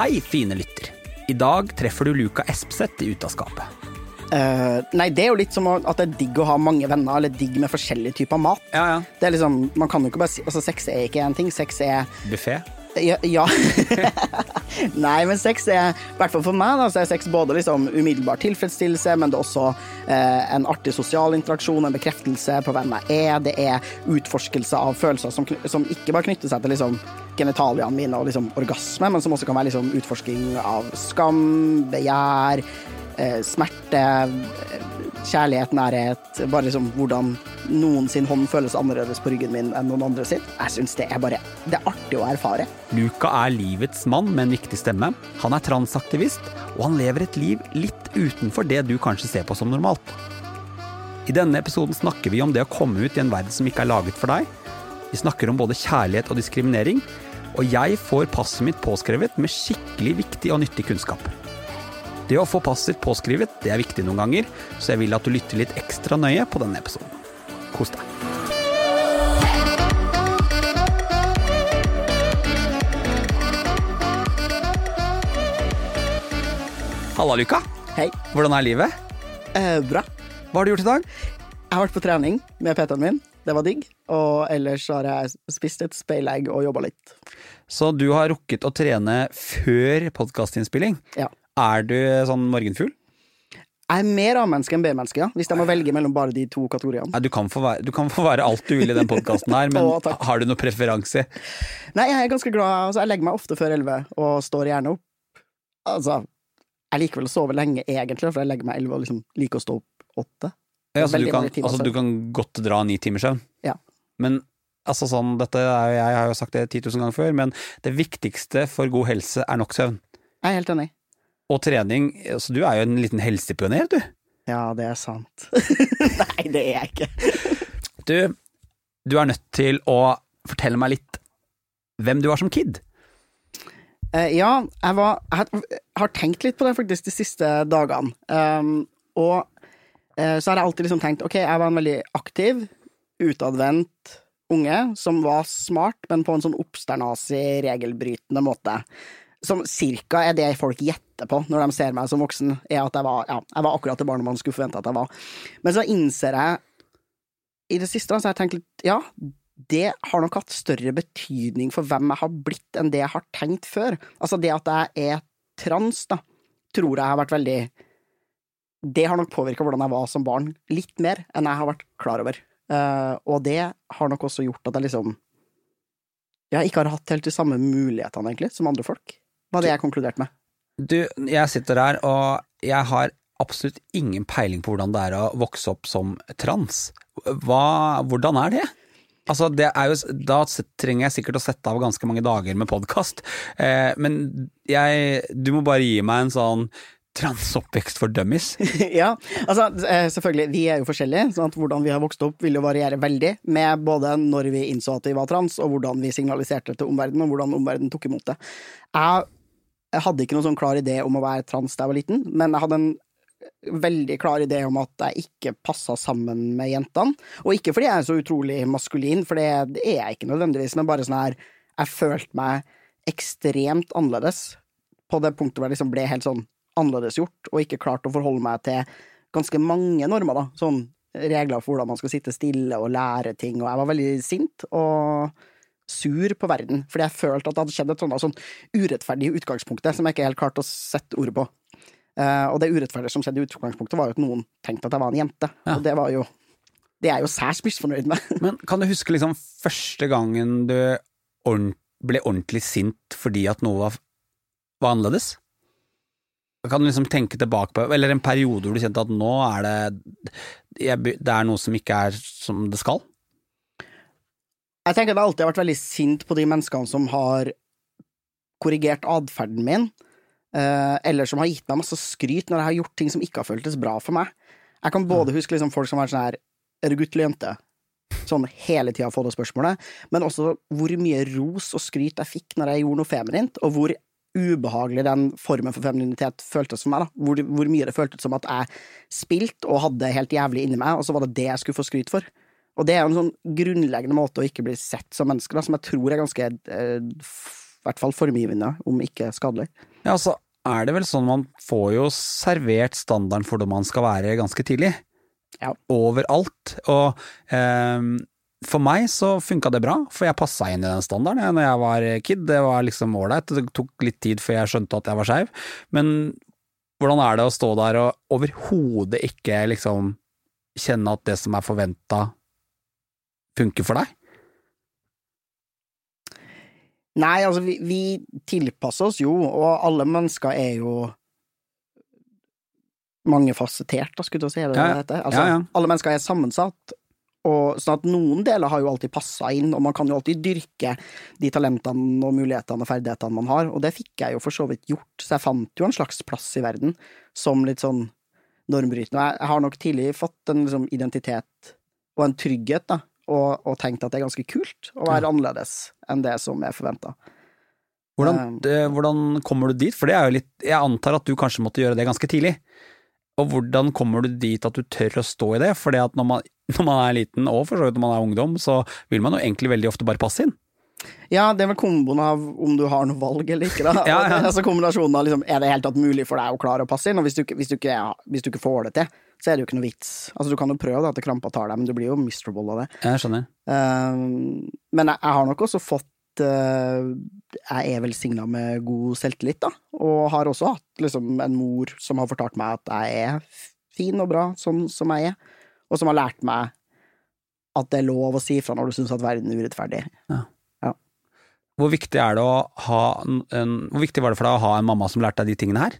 Hei, fine lytter. I dag treffer du Luka Espseth i Ut av skapet. Eh, nei, det er jo litt som at det er digg å ha mange venner, eller digg med forskjellige typer mat. Ja, ja. Det er liksom, man kan jo ikke bare si Altså, sex er ikke én ting. Sex er Buffé. Ja. ja. Nei, men sex er, i hvert fall for meg, da, så er sex både liksom umiddelbar tilfredsstillelse, men det er også uh, en artig sosial interaksjon, en bekreftelse på hvem jeg er. Det er utforskelse av følelser som, som ikke bare knytter seg til liksom genitaliene mine og liksom orgasme, men som også kan være liksom utforsking av skam, begjær, eh, smerte, eh, kjærlighet, nærhet. Bare liksom hvordan noen sin hånd føles annerledes på ryggen min enn noen andre sin. Jeg syns det er bare Det er artig å erfare. Luca er livets mann med en viktig stemme. Han er transaktivist, og han lever et liv litt utenfor det du kanskje ser på som normalt. I denne episoden snakker vi om det å komme ut i en verden som ikke er laget for deg. Vi snakker om både kjærlighet og diskriminering, og jeg får passet mitt påskrevet med skikkelig viktig og nyttig kunnskap. Det å få passet påskrevet det er viktig noen ganger, så jeg vil at du lytter litt ekstra nøye på denne episoden. Kos deg. Halla, Luka. Hei. Hvordan er livet? Eh, bra. Hva har du gjort i dag? Jeg har vært på trening med PT-en min. Det var digg. Og ellers har jeg spist et speilegg og jobba litt. Så du har rukket å trene før podkastinnspilling. Ja. Er du sånn morgenfugl? Jeg er mer A-menneske enn B-menneske, ja. hvis jeg må velge mellom bare de to kategoriene. Nei, du kan, få være, du kan få være alt du vil i den podkasten her, men Å, har du noe preferanse? Nei, jeg er ganske glad altså, Jeg legger meg ofte før elleve og står gjerne opp. Altså, jeg liker vel å sove lenge, egentlig, for jeg legger meg elleve og liksom liker å stå opp åtte. Ja, altså, du kan, altså, du kan godt dra ni timers søvn. Ja. Men altså sånn, dette er, jeg har jo sagt det 10 000 ganger før, men det viktigste for god helse er nok søvn. Jeg er helt enig. Og trening. Så du er jo en liten helsepioner, du. Ja, det er sant. Nei, det er jeg ikke. Du, du er nødt til å fortelle meg litt hvem du var som kid. Uh, ja, jeg, var, jeg har- tenkt litt på det faktisk de siste dagene. Um, og uh, så har jeg alltid liksom tenkt ok, jeg var en veldig aktiv, utadvendt unge som var smart, men på en sånn oppsternasig, regelbrytende måte. Som cirka er det folk gjetter på når de ser meg som voksen, er at jeg var, ja, jeg var akkurat det barnet man skulle forvente at jeg var. Men så innser jeg i det siste, så har jeg tenkt litt, ja, det har nok hatt større betydning for hvem jeg har blitt enn det jeg har tenkt før. Altså det at jeg er trans, da, tror jeg har vært veldig Det har nok påvirka hvordan jeg var som barn, litt mer enn jeg har vært klar over. Eh, og det har nok også gjort at jeg liksom Ja, ikke har hatt helt de samme mulighetene, egentlig, som andre folk. Var det jeg konkluderte med. Du, jeg sitter der, og jeg har absolutt ingen peiling på hvordan det er å vokse opp som trans. Hva, hvordan er det? Altså, det er jo, da trenger jeg sikkert å sette av ganske mange dager med podkast, eh, men jeg, du må bare gi meg en sånn transoppvekst for dummies. ja, altså eh, selvfølgelig, vi er jo forskjellige, sånn at hvordan vi har vokst opp vil jo variere veldig, med både når vi innså at vi var trans, og hvordan vi signaliserte til omverdenen, og hvordan omverdenen tok imot det. Jeg, hadde ikke noen sånn klar idé om å være trans da jeg var liten, men jeg hadde en veldig klar idé om at jeg ikke passa sammen med jentene. Og ikke fordi jeg er så utrolig maskulin, for det er jeg ikke nødvendigvis, men bare sånn her Jeg følte meg ekstremt annerledes på det punktet hvor jeg liksom ble helt sånn annerledesgjort, og ikke klart å forholde meg til ganske mange normer, da. Sånn regler for hvordan man skal sitte stille og lære ting, og jeg var veldig sint, og sur på verden, fordi jeg følte at det hadde skjedd et sånt, sånn urettferdig utgangspunkt som jeg ikke helt klarte å sette ordet på. Uh, og det urettferdige som skjedde i utgangspunktet, var jo at noen tenkte at jeg var en jente, Ja. og det var jo Det er jeg jo særs misfornøyd med. Men kan du huske liksom første gangen du ordent- ble ordentlig sint fordi at noe var, var annerledes? Kan du liksom tenke tilbake på, eller en periode hvor du kjente at nå er det Det er noe som ikke er som det skal? Jeg tenker at jeg alltid har vært veldig sint på de menneskene som har korrigert atferden min, eh, eller som har gitt meg masse skryt når jeg har gjort ting som ikke har føltes bra for meg. Jeg kan både huske liksom folk som har vært sånn her Er du gutt eller jente? Sånn hele tida få det spørsmålet, men også hvor mye ros og skryt jeg fikk når jeg gjorde noe feminint, og hvor ubehagelig den formen for femininitet føltes for meg. da Hvor, hvor mye det føltes som at jeg spilte og hadde det helt jævlig inni meg, og så var det det jeg skulle få skryt for. Og det er jo en sånn grunnleggende måte å ikke bli sett som menneske, da, som jeg tror er ganske eh, i hvert fall formgivende, om ikke skadelig. Ja, altså er det vel sånn man får jo servert standarden for det man skal være ganske tidlig. Ja. Overalt. Og ehm, for meg så funka det bra, for jeg passa inn i den standarden jeg, når jeg var kid. Det var liksom ålreit. Det tok litt tid før jeg skjønte at jeg var skeiv. Men hvordan er det å stå der og overhodet ikke liksom kjenne at det som er forventa, funker for deg? Nei, altså, vi, vi tilpasser oss jo, og alle mennesker er jo mangefasettert, da, skulle du si. Det ja. det? Altså, Ja, ja. Alle mennesker er sammensatt, og sånn at noen deler har jo alltid passa inn, og man kan jo alltid dyrke de talentene og mulighetene og ferdighetene man har, og det fikk jeg jo for så vidt gjort, så jeg fant jo en slags plass i verden som litt sånn normbrytende. Jeg, har nok tidlig fått en liksom, identitet og en trygghet, da, og, og tenkt at det er ganske kult å være annerledes enn det som er forventa. Hvordan, hvordan kommer du dit? For det er jo litt Jeg antar at du kanskje måtte gjøre det ganske tidlig. Og hvordan kommer du dit at du tør å stå i det? For når man, når man er liten, og for så vidt når man er ungdom, så vil man jo egentlig veldig ofte bare passe inn. Ja, det er vel komboen av om du har noe valg eller ikke, da. Ja, ja. Altså kombinasjonen av liksom, er det helt tatt mulig for deg å klare å passe inn, og hvis du, hvis, du ikke, hvis du ikke får det til, så er det jo ikke noe vits. Altså, du kan jo prøve da, at krampa tar deg, men du blir jo miserable av det. Jeg skjønner. Um, men jeg, jeg har nok også fått Jeg er velsigna med god selvtillit, da, og har også hatt liksom en mor som har fortalt meg at jeg er fin og bra sånn som jeg er, og som har lært meg at det er lov å si fra når du syns at verden er urettferdig. Hvor viktig er det en, en, Hvor viktig var det for deg å ha en mamma som lærte deg de tingene her?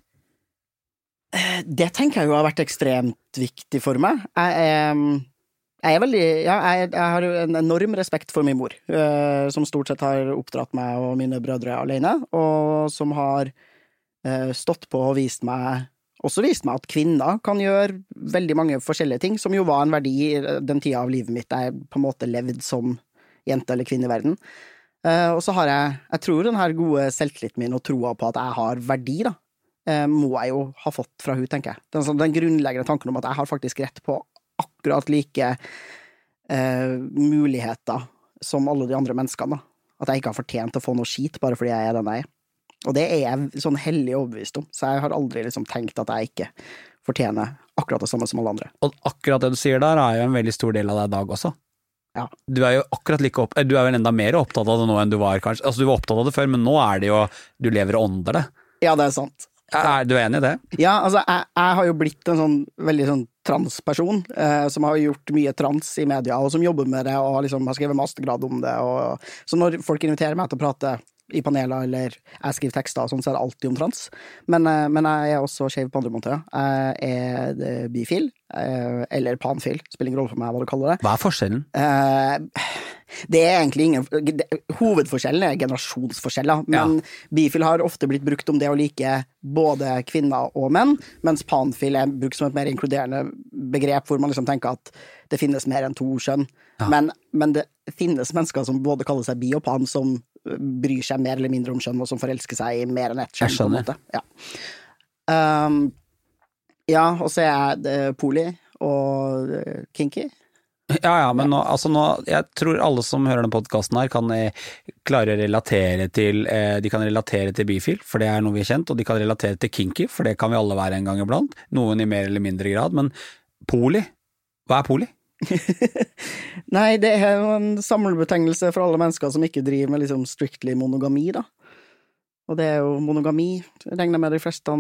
Det tenker jeg jo har vært ekstremt viktig for meg. Jeg er, jeg er veldig Ja, jeg, jeg har en enorm respekt for min mor, eh, som stort sett har oppdratt meg og mine brødre alene, og som har eh, stått på og vist meg også vist meg at kvinner kan gjøre veldig mange forskjellige ting, som jo var en verdi i den tida av livet mitt jeg på en måte levde som jente eller kvinne i verden. Eh, og så har jeg, jeg tror den her gode selvtilliten min og troa på at jeg har verdi, da, eh, må jeg jo ha fått fra hun, tenker jeg. Den, den grunnleggende tanken om at jeg har faktisk rett på akkurat like eh, muligheter som alle de andre menneskene. Da. At jeg ikke har fortjent å få noe skit bare fordi jeg er den jeg er. Og det er jeg sånn hellig overbevist om, så jeg har aldri liksom tenkt at jeg ikke fortjener akkurat det samme som alle andre. Og akkurat det du sier der, er jo en veldig stor del av deg i dag også. Ja. Du er jo akkurat like opp, eh, du er vel enda mer opptatt av det nå enn du var, kanskje. Altså, du var opptatt av det før, men nå er det jo Du lever og ånder det. Ja, det er sant. Er du enig i det? Ja, altså, jeg, jeg har jo blitt en sånn veldig sånn transperson, eh, som har gjort mye trans i media, og som jobber med det, og liksom har skrevet mastergrad om det, og Så når folk inviterer meg til å prate i paneler, eller jeg skriver tekster og sånn, så er det alltid om trans. Men, eh, men jeg er også skeiv på andre måter. Jeg er eh, bifil, eh, eller panfil, spiller ingen rolle for meg hva du kaller det. Hva er forskjellen? Det er egentlig ingen Hovedforskjellen er generasjonsforskjeller, men bifil har ofte blitt brukt om det å like både kvinner og menn, mens panfil er brukt som et mer inkluderende begrep, hvor man liksom tenker at det finnes mer enn to kjønn. Men, men det finnes mennesker som både kaller seg bi og pan, som bryr seg mer eller mindre om kjønn, og som forelsker seg i mer enn ett kjønn. Jeg skjønner. Ja. Um, ja, og så er jeg poli og eh, kinky. Ja ja, men nå, altså nå, jeg tror alle som hører denne podkasten her, kan eh, klare å relatere til eh, De kan relatere til bifil, for det er noe vi har kjent, og de kan relatere til kinky, for det kan vi alle være en gang iblant. Noen i mer eller mindre grad, men poli, hva er poli? Nei, det er jo en samlebetegnelse for alle mennesker som ikke driver med liksom strictly monogami, da. Og det er jo monogami, jeg regner med de fleste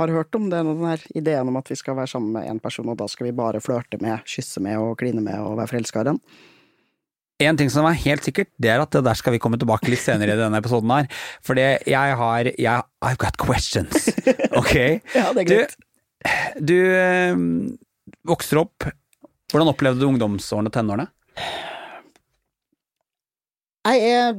har hørt om. Det er den her ideen om at vi skal være sammen med én person, og da skal vi bare flørte med, kysse med og kline med og være forelska i den. En ting som er helt sikkert, det er at det der skal vi komme tilbake litt senere i denne episoden her. For jeg har jeg, I've got questions, ok? ja, det er greit. Du, du øh, vokser opp. Hvordan opplevde du ungdomsårene og tenårene? Jeg er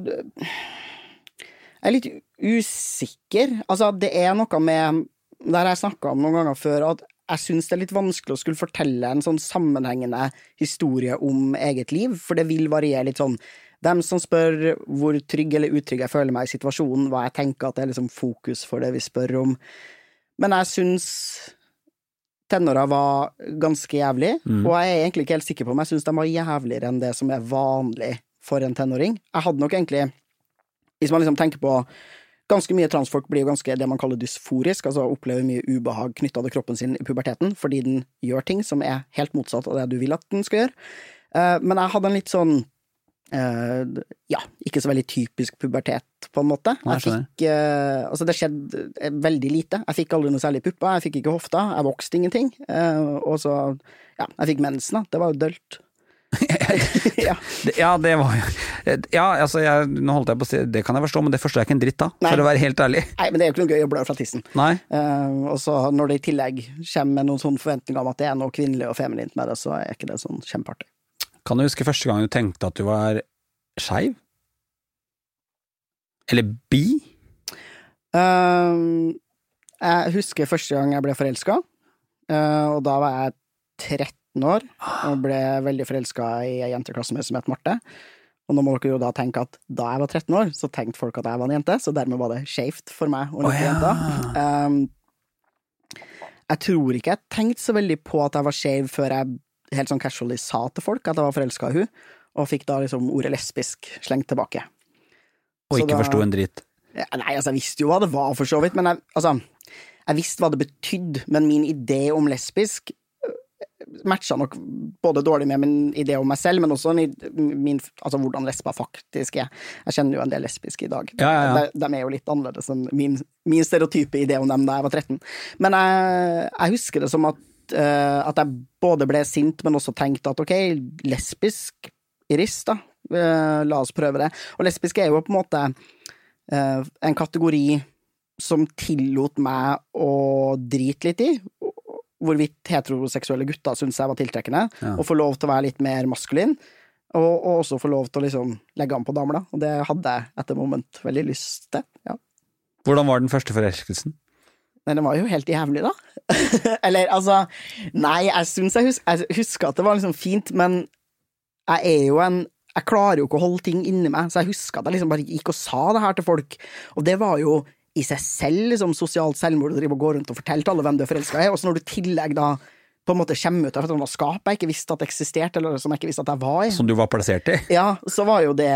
Jeg er litt usikker. Altså, det er noe med Det har jeg snakka om noen ganger før, at jeg syns det er litt vanskelig å skulle fortelle en sånn sammenhengende historie om eget liv, for det vil variere litt sånn Dem som spør hvor trygg eller utrygg jeg føler meg i situasjonen, hva jeg tenker at det er liksom fokus for det vi spør om. Men jeg syns tenåra var ganske jævlig, mm. og jeg er egentlig ikke helt sikker på om jeg syns de var jævligere enn det som er vanlig for en tenåring. Jeg hadde nok egentlig, hvis man liksom tenker på Ganske mye transfolk blir jo ganske det man kaller dysforisk, altså opplever mye ubehag knytta til kroppen sin i puberteten, fordi den gjør ting som er helt motsatt av det du vil at den skal gjøre. Uh, men jeg hadde en litt sånn ja, ikke så veldig typisk pubertet, på en måte. Jeg fikk uh, Altså, det skjedde veldig lite. Jeg fikk aldri noe særlig pupper, jeg fikk ikke hofta, jeg vokste ingenting. og så, ja, jeg fikk mensen, da. Det var jo dølt. ja. ja. det var jo Ja, altså, jeg, nå holdt jeg på å si det kan jeg forstå, men det forstår jeg ikke en dritt av, for å være helt ærlig. Nei, men det er jo ikke noe gøy å blø fra tissen. Nei. Uh, og så når det i tillegg kommer med noen sånne forventninger om at det er noe kvinnelig og feminint med det, så er ikke det sånn kjempeartig. Kan du huske første gang du tenkte at du var skeiv? Eller bi? Uh, jeg husker første gang jeg ble forelska, uh, og da var jeg 13 år og ble veldig forelska i ei jente i klassen min som het Marte. Og nå må dere jo da tenke at da jeg var 13 år, så tenkte folk at jeg var en jente, så dermed var det skeivt for meg å like oh, ja. jenter. Um, jeg tror ikke jeg tenkte så veldig på at jeg var skeiv før jeg helt sånn casually sa til folk at jeg var forelska i hun, og fikk da liksom ordet lesbisk slengt tilbake. Og så ikke forsto en dritt? Ja, nei, altså, jeg visste jo hva det var, for så vidt, men jeg, altså jeg visste hva det betydde, men min idé om lesbisk matcha nok både dårlig med min idé om meg selv, men også min, altså hvordan lesber faktisk er. Jeg kjenner jo en del lesbiske i dag. Ja, ja, ja. De, de, er jo litt annerledes enn min, min stereotype idé om dem da jeg var 13. Men jeg, jeg husker det som at, uh, at jeg både ble sint, men også tenkte at ok, lesbisk Iris, da. Uh, la oss prøve det. Og lesbisk er jo på en måte uh, en kategori som tillot meg å drite litt i, hvorvidt heteroseksuelle gutter syntes jeg var tiltrekkende, ja. og få lov til å være litt mer maskulin. Og, og, også få lov til å liksom legge an på damer, da. Og det hadde jeg etter moment veldig lyst til. Ja. Hvordan var den første forelskelsen? Nei, den var jo helt jævlig, da. Eller altså Nei, jeg syns jeg, hus jeg husker at det var liksom fint, men jeg er jo en Jeg klarer jo ikke å holde ting inni meg, så jeg husker at jeg liksom bare gikk og sa det her til folk, og det var jo i seg selv liksom, sosialt selvmord å gå rundt og fortelle til alle hvem du er forelska i, og så når du i tillegg da på en måte kommer ut av et skap jeg ikke visste at eksisterte, eller som jeg ikke visste at jeg var i. Som du var plassert i? Ja, så var jo det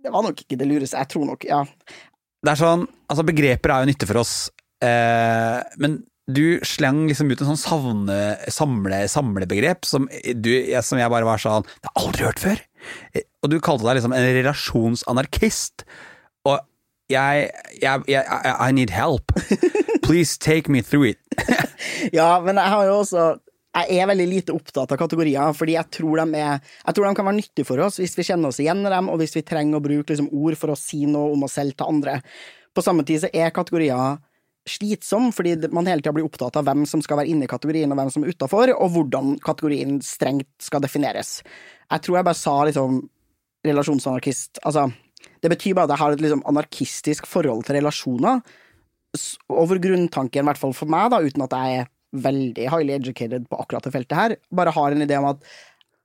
Det var nok ikke det lureste. Jeg tror nok, ja. Det er sånn, altså Begreper er jo nytte for oss, eh, men du slang liksom ut en sånn savne, samle, samlebegrep som, du, som jeg bare var sånn Det har jeg aldri hørt før! Eh, og du kalte deg liksom en relasjonsanarkist. Og jeg, jeg, jeg I need help. Please take me through it. ja, men jeg har jo også jeg er veldig lite opptatt av kategorier, fordi jeg tror, de er, jeg tror de kan være nyttige for oss hvis vi kjenner oss igjen i dem, og hvis vi trenger å bruke liksom, ord for å si noe om oss selv til andre. På samme tid så er kategorier slitsom, fordi man hele tida blir opptatt av hvem som skal være inne i kategorien, og hvem som er utafor, og hvordan kategorien strengt skal defineres. Jeg tror jeg bare sa liksom relasjonsanarkist Altså, det betyr bare at jeg har et liksom anarkistisk forhold til relasjoner, over grunntanken, i hvert fall for meg, da, uten at jeg er veldig highly educated på akkurat det feltet her, bare har en idé om at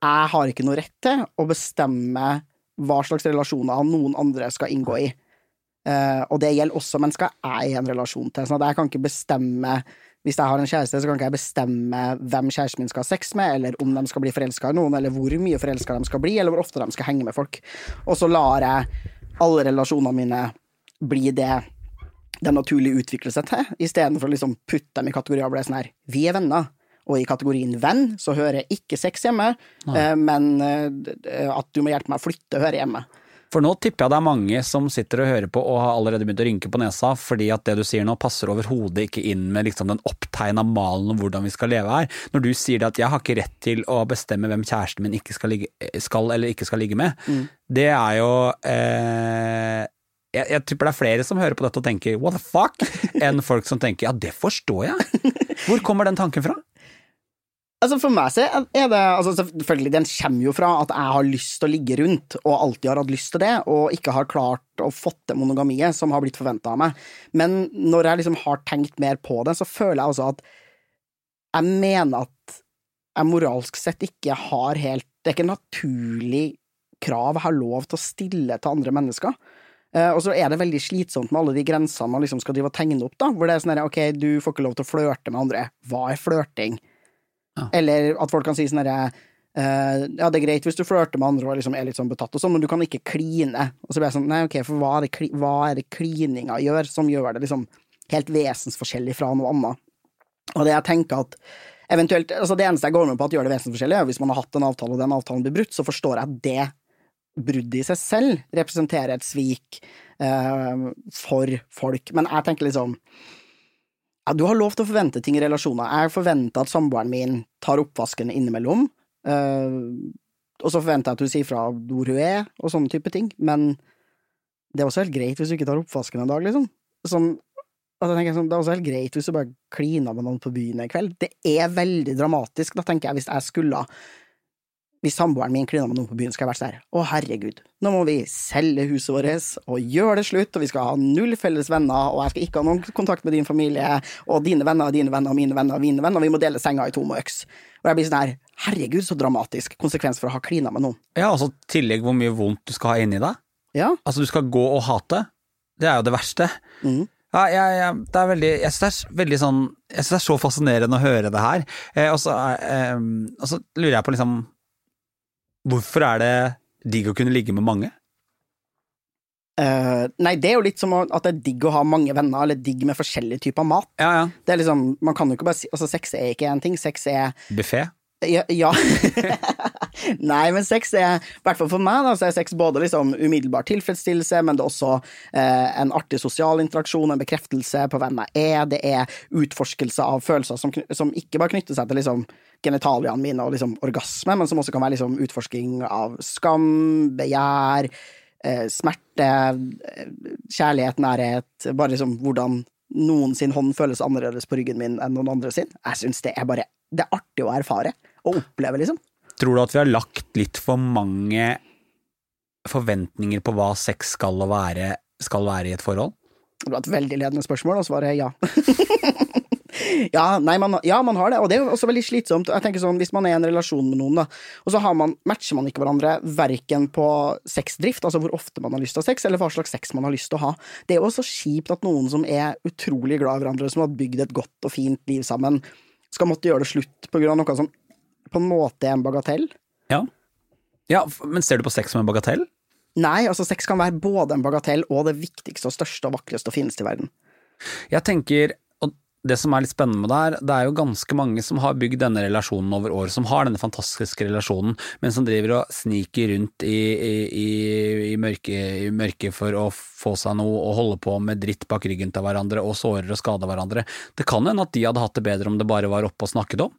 jeg har ikke noe rett til å bestemme hva slags relasjoner noen andre skal inngå i. Uh, og det gjelder også mennesker jeg er i en relasjon til. sånn at jeg kan ikke bestemme Hvis jeg har en kjæreste, så kan ikke jeg bestemme hvem kjæresten min skal ha sex med, eller om de skal bli forelska i noen, eller hvor mye forelska de skal bli, eller hvor ofte de skal henge med folk. Og så lar jeg alle relasjonene mine bli det det naturlig utvikler seg til, istedenfor å liksom putte dem i kategorier og er sånn her Vi er venner, Og i kategorien venn så hører jeg ikke sex hjemme, eh, men eh, at du må hjelpe meg å flytte hører hjemme. For nå tipper jeg det er mange som sitter og hører på og har allerede begynt å rynke på nesa, fordi at det du sier nå passer overhodet ikke inn med liksom den opptegna malen om hvordan vi skal leve her. Når du sier det at jeg har ikke rett til å bestemme hvem kjæresten min ikke skal, ligge, skal eller ikke skal ligge med, det er jo eh, jeg, jeg tipper det er flere som hører på dette og tenker what the fuck, enn folk som tenker ja, det forstår jeg. Hvor kommer den tanken fra? Altså For meg så er det altså Selvfølgelig, den kommer jo fra at jeg har lyst til å ligge rundt, og alltid har hatt lyst til det, og ikke har klart å få til monogamiet som har blitt forventa av meg. Men når jeg liksom har tenkt mer på det, så føler jeg også at jeg mener at jeg moralsk sett ikke har helt Det er ikke naturlig krav jeg har lov til å stille til andre mennesker. Uh, og så er det veldig slitsomt med alle de grensene man liksom skal drive og tegne opp, da, hvor det er sånn her, ok, du får ikke lov til å flørte med andre. Hva er flørting? Eller at folk kan si sånn herre uh, Ja, det er greit hvis du flørter med andre og liksom er litt sånn betatt og sånn, men du kan ikke kline. Og så blir jeg sånn, nei, ok, for hva er det, hva er det klininga gjør, som gjør det liksom helt vesensforskjellig fra noe annet? Og det jeg tenker at eventuelt, altså Det eneste jeg går med på at gjør det vesensforskjellig, er hvis man har hatt en avtale, og den avtalen blir brutt, så forstår jeg at det bruddet i seg selv representerer et svik uh, for folk. Men jeg tenker liksom ja, Du har lov til å forvente ting i relasjoner. Jeg forventer at samboeren min tar oppvasken innimellom. Uh, og så forventer jeg at hun sier fra hvor hun er, og sånne type ting. Men det er også helt greit hvis du ikke tar oppvasken en dag, liksom. Som, altså, jeg sånn, det er også helt greit hvis du bare kliner med noen på byen en kveld. Det er veldig dramatisk, da tenker jeg, hvis jeg skulle hvis samboeren min klina med noen på byen, skal jeg vært sånn Å, herregud, nå må vi selge huset vårt og gjøre det slutt, og vi skal ha null felles venner, og jeg skal ikke ha noen kontakt med din familie, og dine venner og dine venner og mine venner og mine venner, og vi må dele senga i to med øks. Og jeg blir sånn her Herregud, så dramatisk konsekvens for å ha klina med noen. Ja, altså tillegg hvor mye vondt du skal ha inni deg. Ja. Altså du skal gå og hate. Det er jo det verste. Mm. Ja, jeg, jeg, det er veldig, jeg synes det er veldig sånn Jeg synes det er så fascinerende å høre det her. Eh, og, så, eh, så lurer jeg på liksom Hvorfor er det digg å kunne ligge med mange? Uh, nei, det er jo litt som at det er digg å ha mange venner, eller digg med forskjellige typer mat. Ja, ja. Det er liksom, man kan jo ikke bare si Altså, sex er ikke én ting, sex er Buffé? Ja. ja. Nei, men sex er, i hvert fall for meg, da, så er sex både liksom umiddelbar tilfredsstillelse, men det er også eh, en artig sosial interaksjon, en bekreftelse på hvem jeg er, det er utforskelse av følelser som, som ikke bare knytter seg til liksom genitaliene mine og liksom orgasme, men som også kan være liksom utforsking av skam, begjær, eh, smerte, eh, kjærlighet, nærhet, bare liksom hvordan noen sin hånd føles annerledes på ryggen min enn noen andre sin. Jeg syns det er bare Det er artig å erfare og oppleve, liksom. Tror du at vi har lagt litt for mange forventninger på hva sex skal være, skal være i et forhold? Det var et veldig ledende spørsmål, og svaret er ja. ja, nei, man, ja, man har det, og det er også veldig slitsomt. Jeg tenker sånn, Hvis man er i en relasjon med noen, da, og så har man, matcher man ikke hverandre verken på sexdrift, altså hvor ofte man har lyst til å ha sex, eller hva slags sex man har lyst til å ha. Det er jo også kjipt at noen som er utrolig glad i hverandre, som har bygd et godt og fint liv sammen, skal måtte gjøre det slutt på grunn av noe som på en måte er en bagatell. Ja. ja, men ser du på sex som en bagatell? Nei, altså sex kan være både en bagatell og det viktigste og største og vakreste og finnes i verden. Jeg tenker, det som er litt spennende med det her, det er jo ganske mange som har bygd denne relasjonen over år, som har denne fantastiske relasjonen, men som driver og sniker rundt i, i, i, mørket mørke for å få seg noe og holde på med dritt bak ryggen til hverandre og sårer og skader hverandre. Det kan hende at de hadde hatt det bedre om det bare var oppe og snakket om.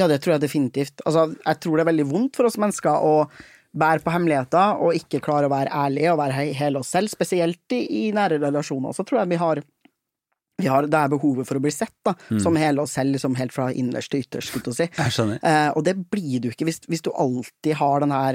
Ja, det tror jeg definitivt. Altså, jeg tror det er veldig vondt for oss mennesker å bære på hemmeligheter og ikke klare å være ærlige og være he- hele oss selv, spesielt i, i nære relasjoner. Så tror jeg vi har, har det er behovet for å bli sett, da, som hele oss selv, liksom helt fra innerst til ytterst, skulle jeg si. Jeg. Eh, og det blir du ikke hvis, hvis du alltid har den her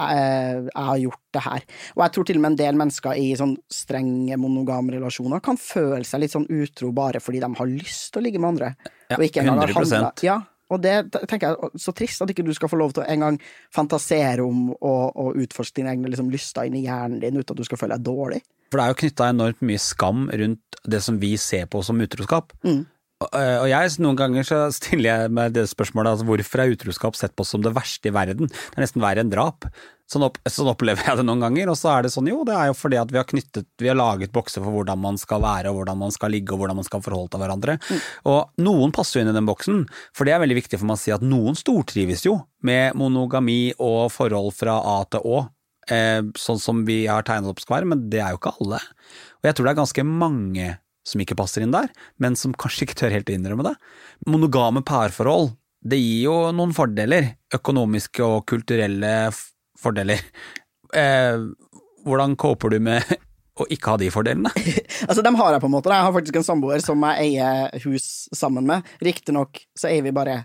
eh, jeg har gjort det her. Og jeg tror til og med en del mennesker i sånn strenge monogame relasjoner kan føle seg litt sånn utro bare fordi de har lyst til å ligge med andre. Ja, og ikke engang har 100%. handlet- Ja, og det tenker jeg så trist at ikke du skal få lov til å en gang fantasere om og, og utforske dine egne liksom, lyster inni hjernen din uten at du skal føle deg dårlig. For det er jo knytta enormt mye skam rundt det som vi ser på som utroskap. Mm. Og og jeg, noen ganger så stiller jeg meg det spørsmålet altså hvorfor er utroskap sett på som det verste i verden? Det er nesten verre enn drap. Sånn, opp, sånn, opplever jeg det noen ganger, og så er det sånn jo, det er jo fordi at vi har knyttet, vi har laget bokser for hvordan man skal være og hvordan man skal ligge og hvordan man skal forholde til hverandre. Mm. Og noen passer jo inn i den boksen, for det er veldig viktig for meg å si at noen stortrives jo med monogami og forhold fra A til Å, eh, sånn som vi har tegnet opp skal være, men det er jo ikke alle. Og jeg tror det er ganske mange som ikke passer inn der, men som kanskje ikke tør helt innrømme det. Monogame parforhold, det gir jo noen fordeler, økonomiske og kulturelle fordeler. Eh, hvordan coper du med å ikke ha de fordelene? altså, dem har jeg på en måte. Jeg har faktisk en samboer som jeg eier hus sammen med. Riktignok så eier vi bare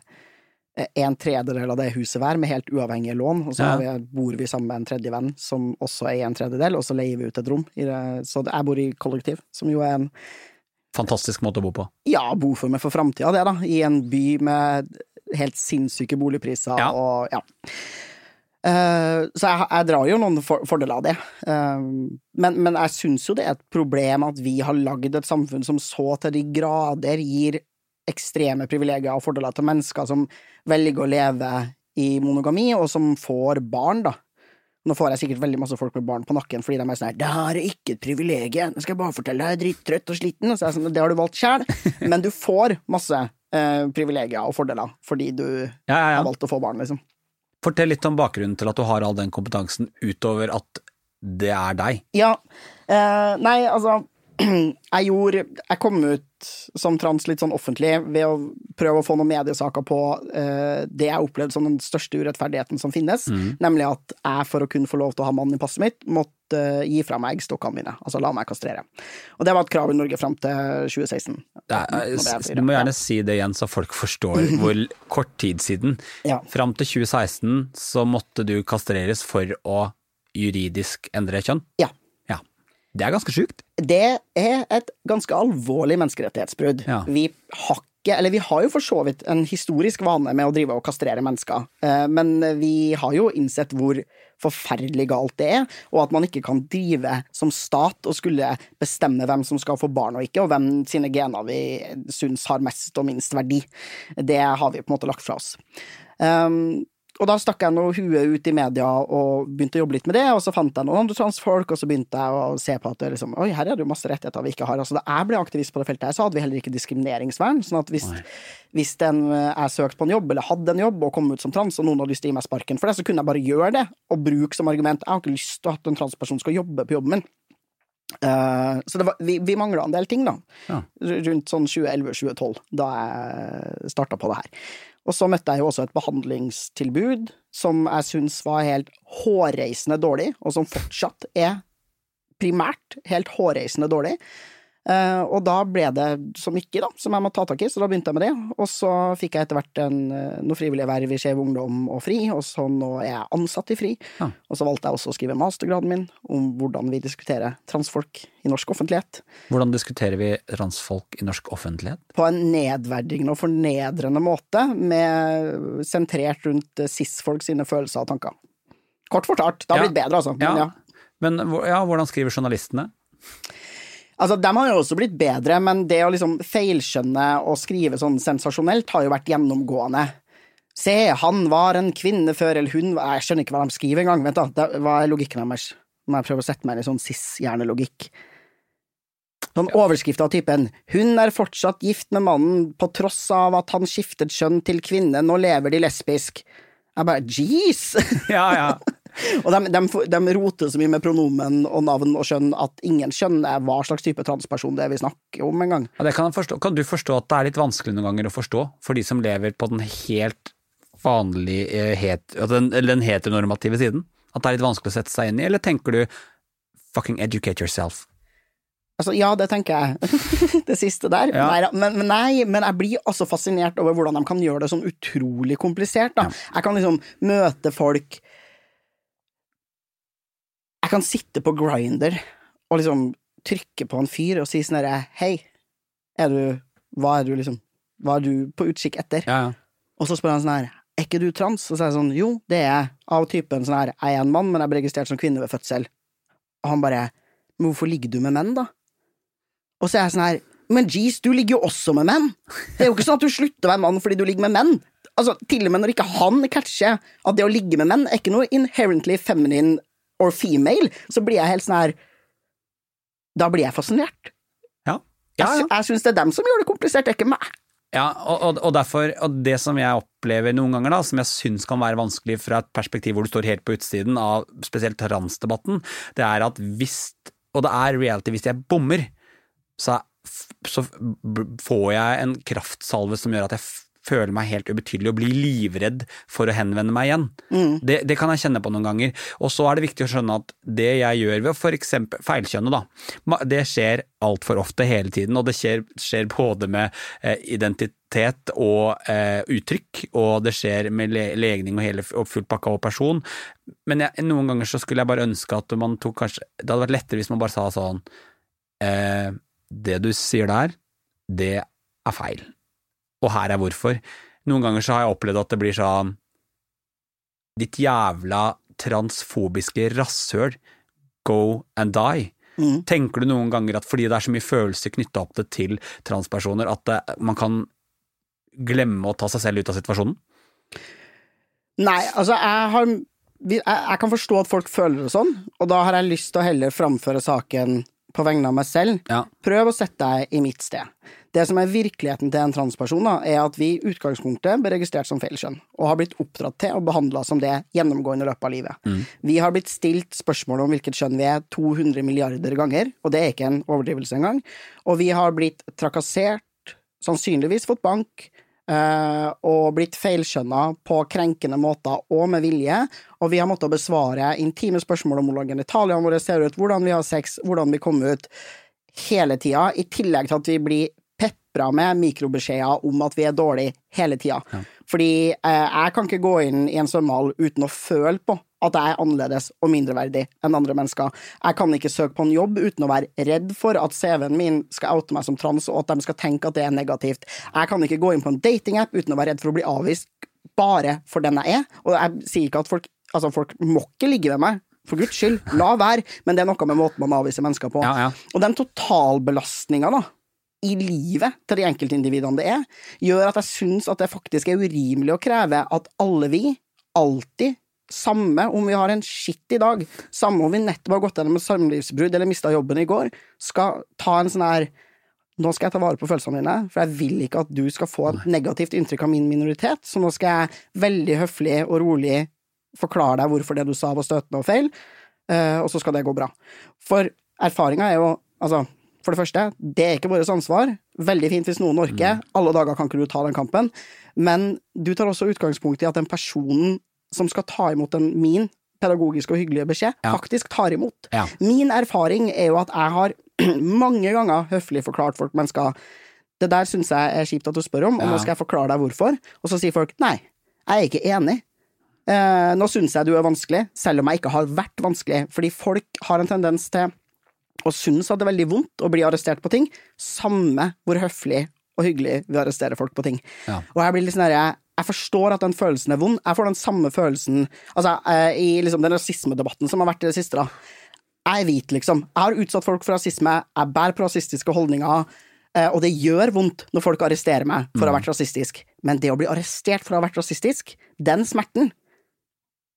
en tredjedel av det huset hver, med helt uavhengige lån. Og så ja. vi, bor vi sammen med en tredje venn som også eier en tredjedel, og så leier vi ut et rom. så jeg bor i kollektiv, som jo er en Fantastisk måte å bo på. Ja, bo for meg for framtida, det, da. I en by med helt sinnssyke boligpriser ja. og ja. Uh, så jeg, jeg, drar jo noen for, fordeler av det. Uh, men, men, jeg syns jo det er et problem at vi har lagd et samfunn som så til de grader gir ekstreme privilegier og fordeler til mennesker som velger å leve i monogami, og som får barn, da. Nå får jeg sikkert veldig masse folk med barn på nakken fordi de er sånn her 'Det her er ikke et privilegium, jeg skal bare fortelle deg, jeg er drittrøtt og sliten', og så er jeg sånn, det har du valgt sjæl, men du får masse eh, privilegier og fordeler fordi du ja, ja, ja. har valgt å få barn, liksom. Fortell litt om bakgrunnen til at du har all den kompetansen utover at det er deg. Ja, eh, nei, altså jeg gjorde Jeg kom ut som trans litt sånn offentlig ved å prøve å få noen mediesaker på uh, det jeg opplevde som den største urettferdigheten som finnes, mm. nemlig at jeg for å kunne få lov til å ha mannen i passet mitt, måtte uh, gi fra meg eggstokkene mine, altså la meg kastrere. Og det var et krav i Norge fram til 2016. Er, du må gjerne si det igjen, så folk forstår hvor kort tid siden. Ja. Fram til 2016 så måtte du kastreres for å juridisk endre kjønn? Ja. Det er ganske sjukt. Det er et ganske alvorlig menneskerettighetsbrudd. Ja. Vi har Eller vi har jo for så vidt en historisk vane med å drive og kastrere mennesker, eh, men vi har jo innsett hvor forferdelig galt det er, og at man ikke kan drive som stat og skulle bestemme hvem som skal få barn og ikke, og hvem sine gener vi syns har mest og minst verdi. Det har vi på en måte lagt fra oss. Um, og da stakk jeg noe huet ut i media og begynte å jobbe litt med det, og så fant jeg noen andre transfolk, og så begynte jeg å se på at det liksom, oi, her er det jo masse rettigheter vi ikke har. Altså, da jeg ble aktivist på det feltet her, så hadde vi heller ikke diskrimineringsvern. sånn at hvis, hvis den, eh, jeg søkte på en jobb, eller hadde en jobb, og kom ut som trans, og noen hadde lyst til å gi meg sparken for det, så kunne jeg bare gjøre det, og bruke som argument jeg har ikke lyst til at en transperson skal jobbe på jobben min. Uh, så var, vi, vi mangla en del ting, da. Ja. Rundt sånn 2011-2012, da jeg starta på det her. Og så møtte jeg jo også et behandlingstilbud som jeg syns var helt hårreisende dårlig, og som fortsatt er primært helt hårreisende dårlig. Uh, og da ble det så mye da, som jeg måtte ta tak i, så da begynte jeg med det. Og så fikk jeg etter hvert en, uh, noe frivillig verv i Skeiv Ungdom og FRI, og så nå er jeg ansatt i FRI. Ja. Og så valgte jeg også å skrive mastergraden min om hvordan vi diskuterer transfolk i norsk offentlighet. Hvordan diskuterer vi transfolk i norsk offentlighet? På en nedverdigende og fornedrende måte, med sentrert rundt cis-folk sine følelser og tanker. Kort fortalt. Det har ja. blitt bedre, altså. Men, ja. Men ja, hvordan skriver journalistene? Altså, De har jo også blitt bedre, men det å liksom feilskjønne og skrive sånn sensasjonelt har jo vært gjennomgående. Se, han var en kvinne før, eller hun Jeg skjønner ikke hva de skriver engang. Vent, da. Hva er logikken deres? Må jeg prøve å sette meg i sånn cis-hjernelogikk. Sånn overskrift av typen 'Hun er fortsatt gift med mannen på tross av at han skiftet skjønn til kvinne, nå lever de lesbisk'. Jeg bare jeez! Ja, ja. og de, de, de, roter så mye med pronomen og navn og skjønn at ingen skjønner hva slags type transperson det er vi snakker om engang. Ja, kan, kan du forstå at det er litt vanskelig noen ganger å forstå for de som lever på den helt vanlige, eh, het, den, den heteronormative siden? At det er litt vanskelig å sette seg inn i, eller tenker du fucking educate yourself? Altså, ja, det tenker jeg. det siste der. Ja. Nei, men, men, nei, men jeg blir også fascinert over hvordan de kan gjøre det sånn utrolig komplisert. Da. Ja. Jeg kan liksom møte folk jeg kan sitte på Grinder og liksom trykke på en fyr og si sånn herre Hei, er du Hva er du liksom Hva er du på utkikk etter? Ja, ja. Og så spør han sånn her Er ikke du trans? Og så er jeg sånn Jo, det er jeg. Av typen sånn her Jeg er en mann, men jeg ble registrert som kvinne ved fødsel. Og han bare Men hvorfor ligger du med menn, da? Og så er jeg sånn her Men jeez, du ligger jo også med menn! Det er jo ikke sånn at du slutter å være mann fordi du ligger med menn. Altså, til og med når ikke han catcher at det å ligge med menn er ikke noe inherently feminine or female, så blir jeg helt sånn her Da blir jeg fascinert. Ja. Jeg, Ja, ja. jeg syns det er dem som gjør det komplisert, det er ikke meg. Ja, og, og, og derfor, og det som jeg opplever noen ganger, da, som jeg syns kan være vanskelig fra et perspektiv hvor du står helt på utsiden av spesielt transdebatten, det er at hvis, og det er reality, hvis jeg bommer, så, så får jeg en kraftsalve som gjør at jeg f- føler meg helt ubetydelig og blir livredd for å henvende meg igjen. Det, det kan jeg kjenne på noen ganger. Og så er det viktig å skjønne at det jeg gjør ved å eksempel feilkjønne, da, det skjer altfor ofte hele tiden, og det skjer, skjer både med eh, identitet og eh, uttrykk, og det skjer med le legning og hele og full pakka og person. Men jeg, noen ganger så skulle jeg bare ønske at man tok kanskje Det hadde vært lettere hvis man bare sa sånn eh, Det du sier der, det er feil. Og her er hvorfor. Noen ganger så har jeg opplevd at det blir sånn Ditt jævla transfobiske rasshøl, go and die. Mm. Tenker du noen ganger at fordi det er så mye følelser knytta opp det til transpersoner, at det, man kan glemme å ta seg selv ut av situasjonen? Nei, altså, jeg har jeg, kan forstå at folk føler det sånn, og da har jeg lyst til å heller framføre saken på vegne av meg selv. Ja. Prøv å sette deg i mitt sted. Det som er virkeligheten til en transperson, da, er at vi i utgangspunktet ble registrert som feil kjønn, og har blitt oppdratt til og behandla som det gjennomgående i løpet av livet. Vi har blitt stilt spørsmål om hvilket kjønn vi er 200 milliarder ganger, og det er ikke en overdrivelse engang. Og vi har blitt trakassert, sannsynligvis fått bank, eh, og blitt feilskjønna på krenkende måter og med vilje, og vi har måttet besvare intime spørsmål om hvordan genitaliene våre ser ut, hvordan vi har sex, hvordan vi kommer ut, hele tida, i tillegg til at vi blir pepra med mikrobeskjeder om at vi er dårlige hele tida. Fordi eh, jeg kan ikke gå inn i en svømmehall uten å føle på at jeg er annerledes og mindreverdig enn andre mennesker. Jeg kan ikke søke på en jobb uten å være redd for at CV-en min skal oute meg som trans, og at de skal tenke at det er negativt. Jeg kan ikke gå inn på en datingapp uten å være redd for å bli avvist bare for den jeg er. Og jeg sier ikke at folk Altså, folk må ikke ligge med meg. For guds skyld, la være, men det er noe med måten man avviser mennesker på. Ja, ja. Og den totalbelastninga, da, i livet til de enkeltindividene det er, gjør at jeg syns at det faktisk er urimelig å kreve at alle vi, alltid, samme om vi har en skitt i dag, samme om vi nettopp har gått gjennom et samlivsbrudd eller mista jobben i går, skal ta en sånn her nå skal jeg ta vare på følelsene dine, for jeg vil ikke at du skal få et negativt inntrykk av min minoritet, så nå skal jeg veldig høflig og rolig forklare deg hvorfor det du sa var støtende og feil, eh, og så skal det gå bra. For erfaringa er jo, altså, for det første, det er ikke vårt ansvar. Veldig fint hvis noen orker. Alle dager kan ikke du ta den kampen. Men du tar også utgangspunkt i at den personen som skal ta imot den min pedagogiske og hyggelige beskjed, Ja. faktisk tar imot. Ja. Min erfaring er jo at jeg har mange ganger høflig forklart folk mennesker det der syns jeg er kjipt at du spør om, og nå skal jeg forklare deg hvorfor. Og så sier folk nei, jeg er ikke enig. Eh, nå syns jeg du er vanskelig, selv om jeg ikke har vært vanskelig, fordi folk har en tendens til å synes at det er veldig vondt å bli arrestert på ting, samme hvor høflig og hyggelig vi arresterer folk på ting. Ja. Og jeg blir litt sånn derre jeg forstår at den følelsen er vond. Jeg får den samme følelsen altså, eh, i liksom den rasismedebatten som har vært i det siste. da. Jeg er hvit, liksom. Jeg har utsatt folk for rasisme, jeg bærer på rasistiske holdninger, eh, og det gjør vondt når folk arresterer meg for å ha vært rasistisk. Men det å bli arrestert for å ha vært rasistisk, den smerten,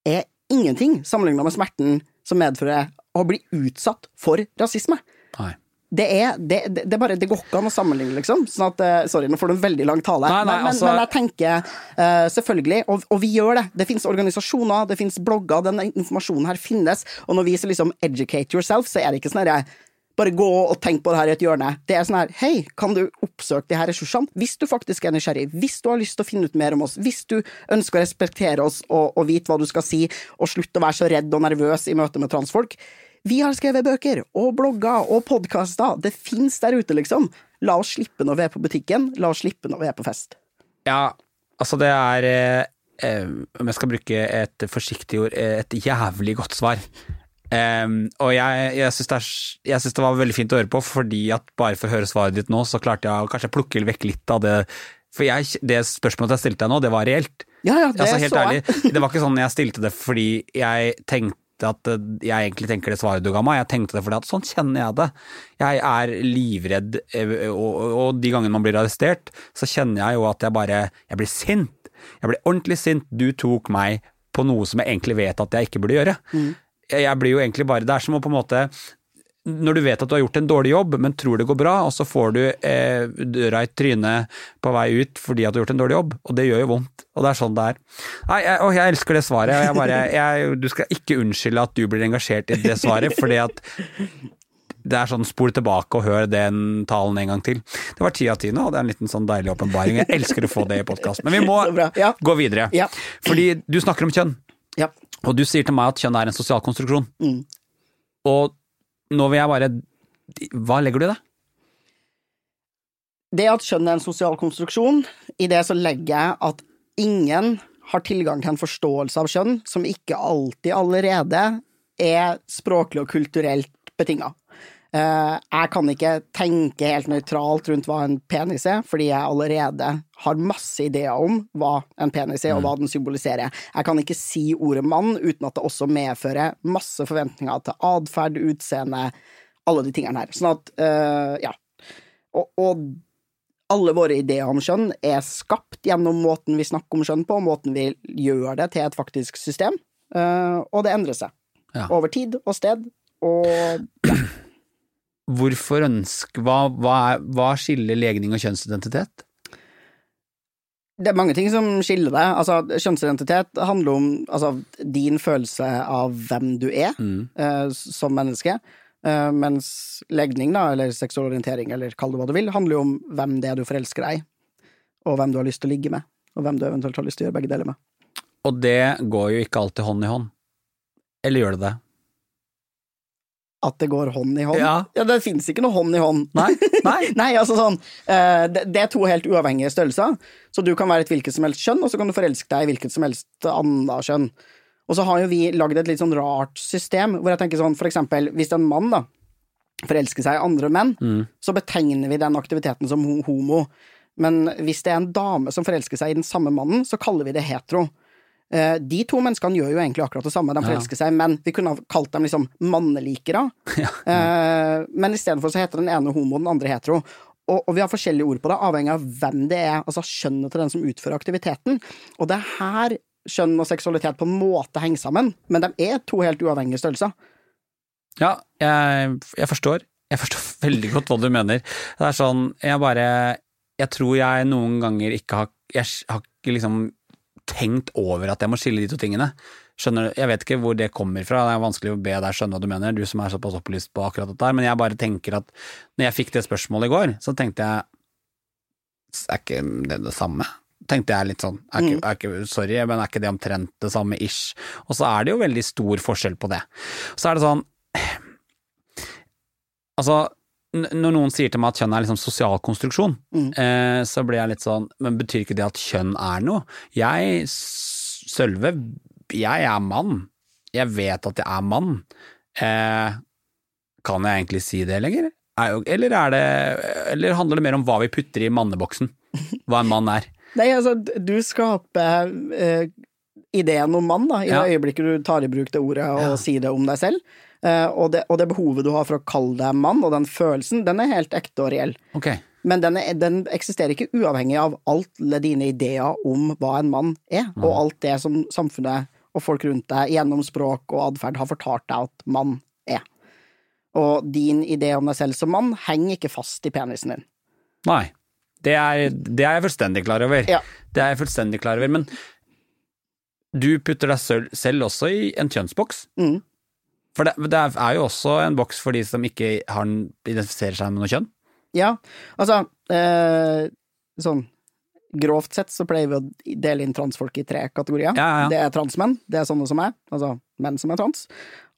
er ingenting sammenlignet med smerten som medfører å bli utsatt for rasisme. Nei. Det er, det, det, det bare, det går ikke an å sammenligne, liksom. Sånn at, eh, sorry, nå får du en veldig lang tale. Nei, nei, men, altså- men jeg tenker uh, selvfølgelig, og, og vi gjør det. Det finnes organisasjoner, det finnes blogger, den informasjonen her finnes. Og når vi sier liksom 'educate yourself', så er det ikke sånn herre bare gå og tenk på det her i et hjørne. Det er sånn her, hei, kan du oppsøke de her ressursene? Hvis du faktisk er nysgjerrig, hvis du har lyst til å finne ut mer om oss, hvis du ønsker å respektere oss og, og vite hva du skal si, og slutte å være så redd og nervøs i møte med transfolk. Vi har skrevet bøker og blogger og podkaster. Det fins der ute, liksom. La oss slippe når vi er på butikken, la oss slippe når vi er på fest. Ja, altså det er eh, eh, Om jeg skal bruke et forsiktig ord, eh, et jævlig godt svar. Um, og jeg, jeg syns det, det var veldig fint å høre på, fordi at bare for å høre svaret ditt nå, så klarte jeg å kanskje plukke vekk litt av det For jeg, det spørsmålet jeg stilte deg nå, det var reelt. Ja, ja, det altså, helt så ærlig, det var ikke sånn jeg stilte det fordi jeg tenkte at eh, jeg egentlig tenker det svaret du ga meg, jeg tenkte det fordi at sånn kjenner jeg det. Jeg er livredd, eh, og, og de gangene man blir arrestert, så kjenner jeg jo at jeg bare Jeg blir sint. Jeg blir ordentlig sint. Du tok meg på noe som jeg egentlig vet at jeg ikke burde gjøre. Mm. jeg blir jo egentlig bare Det er som å på en måte når du vet at du har gjort en dårlig jobb, men tror det går bra, og så får du eh, døra i trynet på vei ut fordi at du har gjort en dårlig jobb, og det gjør jo vondt. Og det er sånn det er. Nei, jeg, å, jeg elsker det svaret. Jeg bare, jeg, du skal ikke unnskylde at du blir engasjert i det svaret, fordi at det er sånn spol tilbake og hør den talen en gang til. Det var ti av ti nå, og det er en liten sånn deilig åpenbaring. Jeg elsker å få det i podkast. Men vi må Ja. gå videre. Ja. Fordi du snakker om kjønn, Ja. og du sier til meg at kjønn er en sosial konstruksjon. Mm. Og nå vil jeg bare Hva legger du i det? Det at kjønn er en sosial konstruksjon, i det så legger jeg at ingen har tilgang til en forståelse av kjønn som ikke alltid allerede er språklig og kulturelt betinga. Eh, Jeg kan ikke tenke helt nøytralt rundt hva en penis er, fordi jeg allerede har masse ideer om hva en penis er, og hva den symboliserer. Jeg kan ikke si ordet mann uten at det også medfører masse forventninger til atferd, utseende, alle de tingene her. Sånn at, eh, ja. Og, og alle våre ideer om kjønn er skapt gjennom måten vi snakker om kjønn på, og måten vi gjør det til et faktisk system, eh, og det endrer seg. Ja. Over tid og sted, og Hvorfor ønske hva, hva, hva skiller legning og kjønnsidentitet? det er mange ting som skiller det. Altså, kjønnsidentitet handler om altså, din følelse av hvem du er eh, som menneske. Eh, mens legning, da, eller seksuell orientering, eller kall det hva du vil, handler jo om hvem det er du forelsker deg i, og hvem du har lyst til å ligge med, og hvem du eventuelt har lyst til å gjøre begge deler med. Og det går jo ikke alltid hånd i hånd. Eller gjør det det? At det går hånd i hånd? Ja. det fins ikke noe hånd i hånd. Nei? Nei? Nei, altså sånn eh, det, det er to helt uavhengige størrelser. Så du kan være et hvilket som helst kjønn, og så kan du forelske deg i hvilket som helst annet kjønn. Og så har jo vi lagd et litt sånn rart system, hvor jeg tenker sånn, for eksempel, hvis en mann da forelsker seg i andre menn, så betegner vi den aktiviteten som homo. Men hvis det er en dame som forelsker seg i den samme mannen, så kaller vi det hetero. Eh, De to menneskene gjør jo egentlig akkurat det samme, de forelsker seg, men vi kunne ha kalt dem liksom mannelikere. Eh, Men istedenfor så heter den ene homo, den andre hetero. Og, og vi har forskjellige ord på det, avhengig av hvem det er, altså kjønnet til den som utfører aktiviteten. Og det er her kjønn og seksualitet på en måte henger sammen, men de er to helt uavhengige størrelser. Ja, jeg, jeg forstår. Jeg forstår veldig godt hva du mener. Det er sånn, jeg bare Jeg tror jeg noen ganger ikke har Jeg har ikke liksom tenkt over at jeg må skille de to tingene. Skjønner? Jeg vet ikke hvor det kommer fra, det er vanskelig å be deg skjønne hva du mener, du som er såpass opplyst på akkurat dette her, men jeg bare tenker at når jeg fikk det spørsmålet i går, så tenkte jeg Er ikke det det samme? Tenkte jeg litt sånn, er ikke, er ikke, sorry, men er ikke det omtrent det samme ish? Og så er det jo veldig stor forskjell på det. Så er det sånn Altså, når noen sier til meg at kjønn er liksom sosial konstruksjon, eh, så blir jeg litt sånn Men betyr ikke det at kjønn er noe? Jeg, Sølve, jeg er mann. Jeg vet at jeg er mann. Eh, kan jeg egentlig si det lenger? Er eller, er det, eller handler det mer om hva vi putter i manneboksen? Hva en mann er? Nei, altså, du skaper eh, ideen om mann, da, i Ja. det øyeblikket du tar i bruk det ordet og sier det om deg selv. Eh, og, det, og det behovet du har for å kalle deg mann, og den følelsen, den er helt ekte og reell. Okay. Men den, er, den eksisterer ikke uavhengig av alle dine ideer om hva en mann er, og alt det som samfunnet og folk rundt deg gjennom språk og atferd har fortalt deg at mann er. Og din idé om deg selv som mann henger ikke fast i penisen din. Nei. Det er, det er jeg fullstendig klar over. Ja. Det er jeg fullstendig klar over. Men du putter deg selv, selv også i en kjønnsboks. Mm. For det, det er jo også en boks for de som ikke har, identifiserer seg med noe kjønn. Ja, altså eh, Sånn grovt sett så pleier vi å dele inn transfolk i tre kategorier. Ja, ja. Det er transmenn, det er sånne som meg, altså menn som er trans.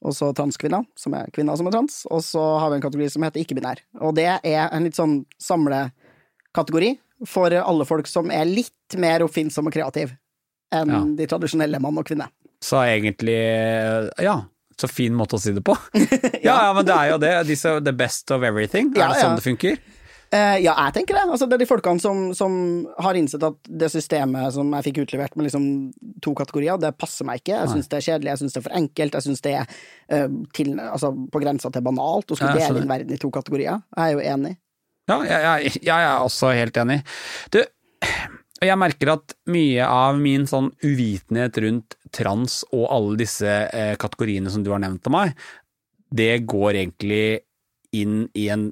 Og så transkvinner, som er kvinner som er trans. Og så har vi en kategori som heter ikke-binær. Og det er en litt sånn samlekategori for alle folk som er litt mer oppfinnsomme og kreative enn Ja. de tradisjonelle mann og kvinne. Så egentlig Ja, så fin måte å si det på. ja, ja, men det er jo det. Disse, the best of everything. Ja, er det ja. sånn det funker? Uh, ja, jeg tenker det. Altså, det er de folkene som, som har innsett at det systemet som jeg fikk utlevert med liksom to kategorier, det passer meg ikke. Jeg syns det er kjedelig, jeg syns det er for enkelt, jeg syns det er uh, til, altså, på grensa til banalt å skulle dele inn verden i to kategorier. Jeg er jo enig. Ja, jeg, jeg, jeg er også helt enig. Du, jeg merker at mye av min sånn uvitenhet rundt trans og alle disse eh, kategoriene som du har nevnt til meg, det går egentlig inn i, en,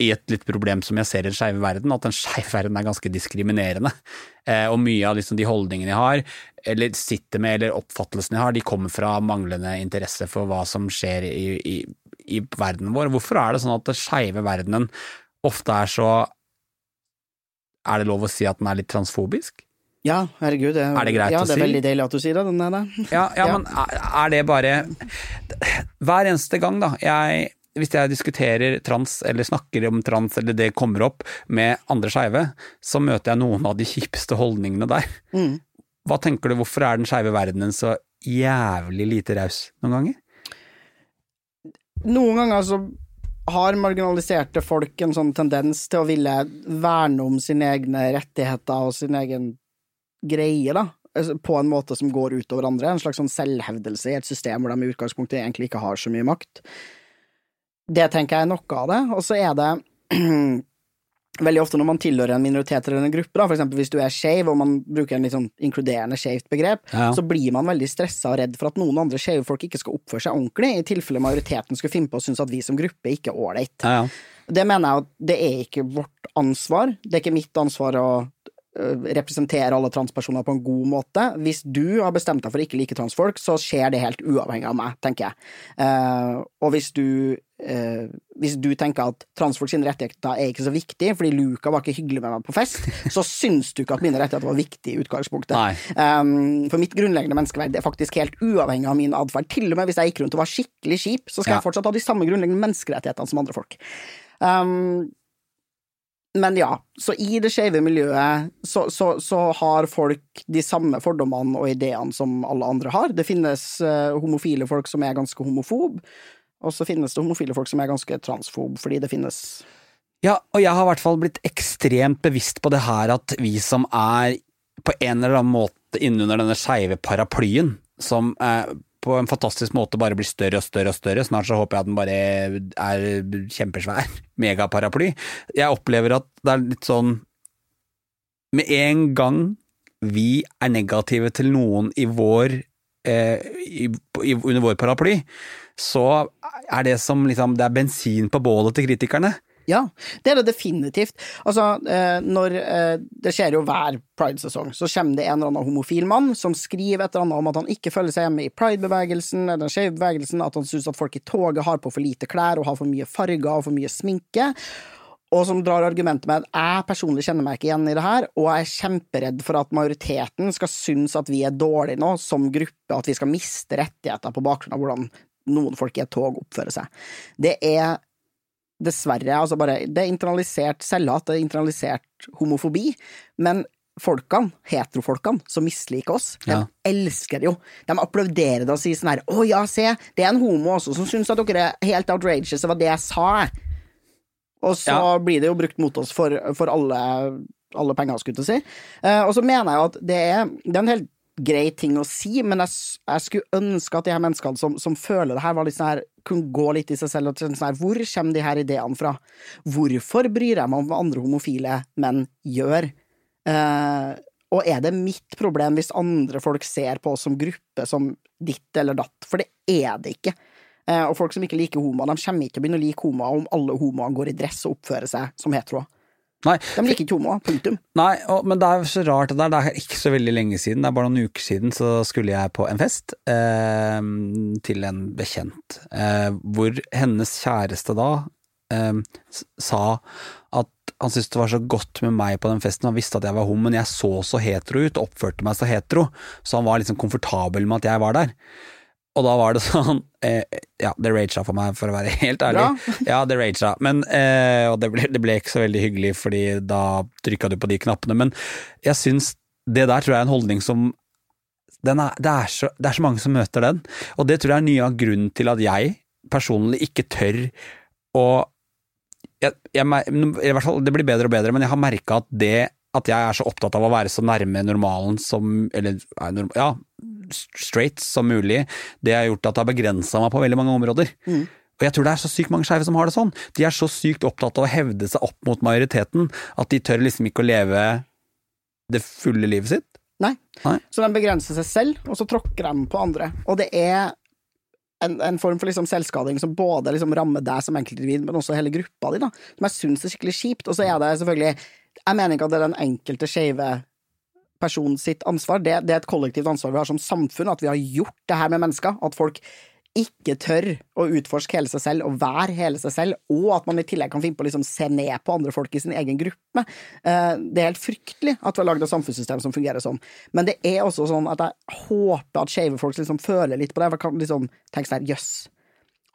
i et litt problem som jeg ser i den skeive verden, at den skeive verden er ganske diskriminerende. Eh, og mye av liksom de holdningene jeg har, eller sitter med, eller oppfattelsene jeg har, de kommer fra manglende interesse for hva som skjer i, i, i verdenen vår. Hvorfor er det sånn at den skeive verdenen ofte er så Er det lov å si at den er litt transfobisk? Ja, herregud. Det, Er det greit ja, å det er veldig deilig at du sier det. Den er det. Ja, ja, Ja. men er er det bare Hver eneste gang, da, jeg hvis jeg diskuterer trans, eller snakker om trans, eller det kommer opp med andre skeive, så møter jeg noen av de kjipeste holdningene der. Mm. Hva tenker du, hvorfor er den skeive verdenen så jævlig lite raus noen ganger? Noen ganger så har marginaliserte folk en sånn tendens til å ville verne om sine egne rettigheter og sin egen greie, da. Altså, På en måte som går utover andre. En slags sånn selvhevdelse i et system hvor de i utgangspunktet egentlig ikke har så mye makt. Det tenker jeg er noe av det. Og så er det veldig ofte når man tilhører en minoritet eller en gruppe, da, for eksempel hvis du er skeiv og man bruker en litt sånn inkluderende skeivt begrep, Ja. så blir man veldig stressa og redd for at noen andre skeive folk ikke skal oppføre seg ordentlig, i tilfelle majoriteten skulle finne på å synes at vi som gruppe ikke er ålreit. Ja, ja. Det mener jeg at det er ikke vårt ansvar. Det er ikke mitt ansvar å representere alle transpersoner på en god måte. Hvis du har bestemt deg for å ikke like transfolk, så skjer det helt uavhengig av meg, tenker jeg. Uh, og hvis du, uh, hvis du tenker at transfolk sine rettigheter er ikke så viktig, fordi Luca var ikke hyggelig med meg på fest, så syns du ikke at mine rettigheter var viktige i utgangspunktet. Um, for mitt grunnleggende menneskeverd er faktisk helt uavhengig av min atferd. Til og med hvis jeg gikk rundt og var skikkelig kjip, så skal Ja. jeg fortsatt ha de samme grunnleggende menneskerettighetene som andre folk. Um, men ja, så i det skeive miljøet så, så, så har folk de samme fordommene og ideene som alle andre har. Det finnes uh, homofile folk som er ganske homofob, og så finnes det homofile folk som er ganske transfob, fordi det finnes Ja, og jeg har i hvert fall blitt ekstremt bevisst på det her at vi som er på en eller annen måte innunder denne skeive paraplyen, som eh, på en fantastisk måte bare blir større og større og større, snart så håper jeg at den bare er kjempesvær, megaparaply. Jeg opplever at det er litt sånn Med en gang vi er negative til noen i vår eh, i, i, under vår paraply, så er det som liksom Det er bensin på bålet til kritikerne. Ja, det er det definitivt. Altså, eh, når eh, Det skjer jo hver pridesesong, så kommer det en eller annen homofil mann som skriver et eller annet om at han ikke føler seg hjemme i pridebevegelsen eller den skeive bevegelsen, at han syns at folk i toget har på for lite klær og har for mye farger og for mye sminke. Og som drar argumentet med at jeg personlig kjenner meg ikke igjen i det her, og jeg er kjemperedd for at majoriteten skal synes at vi er dårlige nå som gruppe, at vi skal miste rettigheter på bakgrunn av hvordan noen folk i et tog oppfører seg. Det er dessverre, altså bare Det er internalisert selvhat, det er internalisert homofobi, men folkene, heterofolkene, som misliker oss, de Ja. elsker det jo. De applauderer det og sier sånn her Å ja, se, det er en homo også som syns at dere er helt outrageous, det var det jeg sa. Og så Ja. blir det jo brukt mot oss for, for alle, alle penger, skulle jeg si. Eh, og så mener jeg at det er, det er en helt grei ting å si, men jeg, jeg skulle ønske at de her menneskene som, som føler det her, var litt sånn her, kunne gå litt i seg selv og sånn her, hvor kommer de her ideene fra? Hvorfor bryr jeg meg om hva andre homofile menn gjør? Eh, og er det mitt problem hvis andre folk ser på oss som gruppe som ditt eller datt? For det er det ikke. Eh, og folk som ikke liker homoer, de kommer ikke til å begynne å like homoer om alle homoene går i dress og oppfører seg som heteroer. Nei, De liker ikke homoer, punktum. Nei, og, men det er så rart det der. Det er ikke så veldig lenge siden, det er bare noen uker siden, så skulle jeg på en fest eh, til en bekjent, eh, hvor hennes kjæreste da eh, sa at han syntes det var så godt med meg på den festen, han visste at jeg var homo, men jeg så så hetero ut, oppførte meg så hetero, så han var liksom komfortabel med at jeg var der. Og da var det sånn eh, Ja, det raga for meg, for å være helt ærlig. Bra. Ja, det raga. Men eh, Og det ble, det ble ikke så veldig hyggelig, fordi da trykka du på de knappene. Men jeg syns det der tror jeg er en holdning som den er, det, er så, det er så mange som møter den, og det tror jeg er mye av grunnen til at jeg personlig ikke tør å jeg, jeg, i hvert fall, Det blir bedre og bedre, men jeg har merka at det at jeg er så opptatt av å være så nærme normalen som Eller er ja, straight som mulig, det har gjort at det har begrensa meg på veldig mange områder. Mm. Og jeg tror det er så sykt mange skeive som har det sånn. De er så sykt opptatt av å hevde seg opp mot majoriteten at de tør liksom ikke å leve det fulle livet sitt. Nei. Nei. Så de begrenser seg selv, og så tråkker de på andre. Og det er en, en form for liksom selvskading som både liksom rammer deg som enkeltindivid, men også hele gruppa di, da. Som jeg syns er skikkelig kjipt. Og så er det selvfølgelig Jeg mener ikke at det er den enkelte skeive person sitt ansvar, det, det er et kollektivt ansvar vi har som samfunn, at vi har gjort det her med mennesker. At folk ikke tør å utforske hele seg selv og være hele seg selv, og at man i tillegg kan finne på å liksom se ned på andre folk i sin egen gruppe. Eh, Det er helt fryktelig at vi har lagd et samfunnssystem som fungerer sånn. Men det er også sånn at jeg håper at skeive folk liksom føler litt på det. For jeg kan liksom tenke sånn jøss, jøss.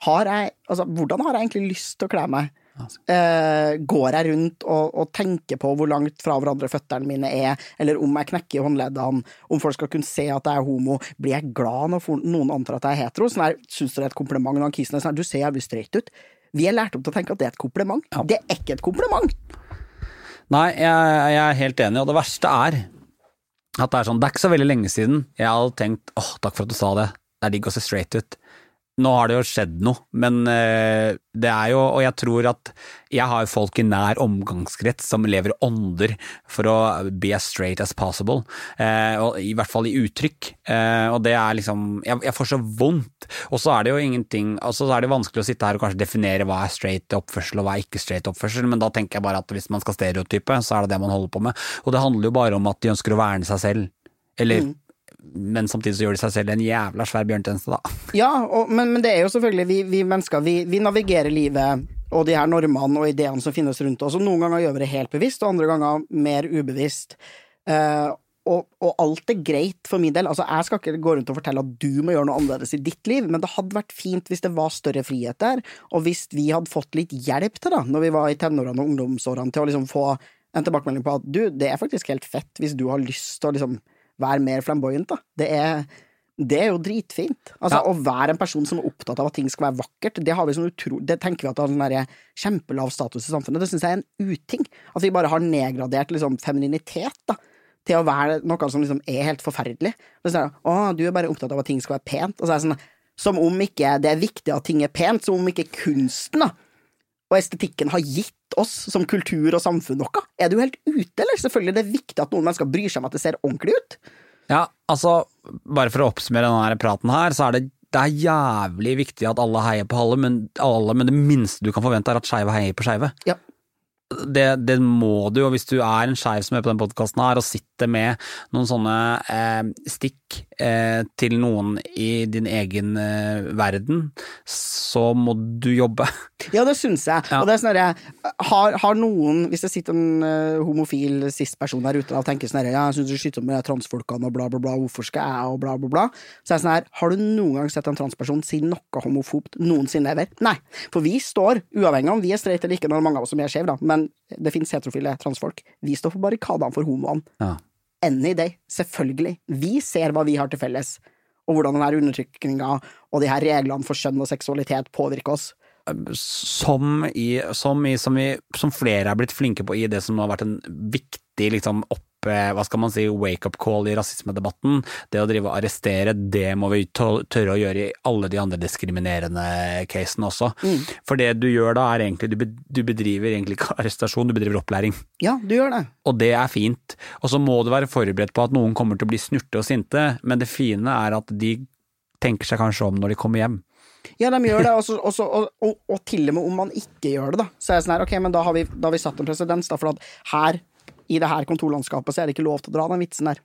Har jeg, altså, hvordan har jeg egentlig lyst til å kle meg? Eh, går jeg rundt og, og tenker på hvor langt fra hverandre føttene mine er, eller om jeg knekker håndleddene, om folk skal kunne se at jeg er homo, blir jeg glad når noen antar at jeg er hetero? Sånn her, Syns du det er et kompliment når han kisen er sånn her, du ser jævlig straight ut? Vi er lært opp til å tenke at det er et kompliment. Det er ikke et kompliment! Nei, jeg, jeg er helt enig, og det verste er at det er sånn Det er ikke så veldig lenge siden jeg hadde tenkt åh, takk for at du sa det, det er digg å se straight ut. Nå har det jo skjedd noe, men eh, det er jo Og jeg tror at jeg har folk i nær omgangskrets som lever ånder for å be as straight as possible, eh, og i hvert fall i uttrykk. Eh, og det er liksom Jeg, jeg får så vondt. Og så er det jo ingenting Og så er det vanskelig å sitte her og kanskje definere hva er straight oppførsel og hva er ikke straight oppførsel, men da tenker jeg bare at hvis man skal stereotype, så er det det man holder på med. Og det handler jo bare om at de ønsker å verne seg selv. Eller Men samtidig så gjør de seg selv en jævla svær bjørntjeneste, da. Ja, og, men, men det er jo selvfølgelig vi, vi mennesker, vi, vi navigerer livet og de her normene og ideene som finnes rundt oss, og noen ganger gjør vi det helt bevisst, og andre ganger mer ubevisst. Eh, og, og alt er greit for min del. Altså, jeg skal ikke gå rundt og fortelle at du må gjøre noe annerledes i ditt liv, men det hadde vært fint hvis det var større frihet der, og hvis vi hadde fått litt hjelp til, da, når vi var i tenårene og ungdomsårene, til å liksom få en tilbakemelding på at du, det er faktisk helt fett hvis du har lyst til å liksom være mer flamboyant, da. Det er det er jo dritfint. Altså, Ja. Å være en person som er opptatt av at ting skal være vakkert, det, har vi sånn utro, det tenker vi at har sånn kjempelav status i samfunnet. Det syns jeg er en uting. At vi bare har nedgradert liksom, femininitet da, til å være noe som liksom er helt forferdelig. Det er å, du er bare opptatt av at ting skal være pent. Og så er det sånn, som om ikke det er viktig at ting er pent, som om ikke kunsten da, og estetikken har gitt oss som kultur og samfunn noe. Er du helt ute, eller? Selvfølgelig det er viktig at noen mennesker bryr seg om at det ser ordentlig ut. Ja, altså, bare for å oppsummere denne praten her, så er det, det er jævlig viktig at alle heier på alle, men, alle, men det minste du kan forvente er at skeive heier på skeive. Ja. Det, det må du, og hvis du er en skeiv som er på den podkasten her og sitter med noen sånne eh, stikk eh, til noen i din egen eh, verden, så må du jobbe. Ja, det syns jeg. Ja. Og det er sånn har, har noen, hvis det sitter en eh, homofil sist-person der ute og tenker sånn herre, ja, jeg syns du skyter med transfolkene og bla, bla, bla, hvorfor skal jeg og bla, bla, bla, så er det sånn her, har du noen gang sett en transperson si noe homofobt noensinne ever? Nei. For vi står, uavhengig om vi er streite eller ikke, når mange av oss som er skeive, da, men det finnes heterofile transfolk, vi står på barrikadene for homoene. Ja. Any day. Selvfølgelig. Vi ser hva vi har til felles, og hvordan denne undertrykkinga og de her reglene for kjønn og seksualitet påvirker oss. som i, som i som, i, som flere er blitt flinke på i det som har vært en viktig liksom opp, hva skal man si, wake-up call i rasismedebatten. Det å drive og arrestere, det må vi tørre å gjøre i alle de andre diskriminerende casene også. For det du gjør da, er egentlig du, bedriver egentlig ikke arrestasjon, du bedriver opplæring. Ja, du gjør det. Og det er fint. Og så må du være forberedt på at noen kommer til å bli snurte og sinte, men det fine er at de tenker seg kanskje om når de kommer hjem. Ja, de gjør det, og, også, og, og, og, og til og med om man ikke gjør det, da. Så er det sånn her, ok, men da har vi, da har vi satt en presedens, da, for at her, i det her kontorlandskapet, så er det ikke lov til å dra den vitsen der.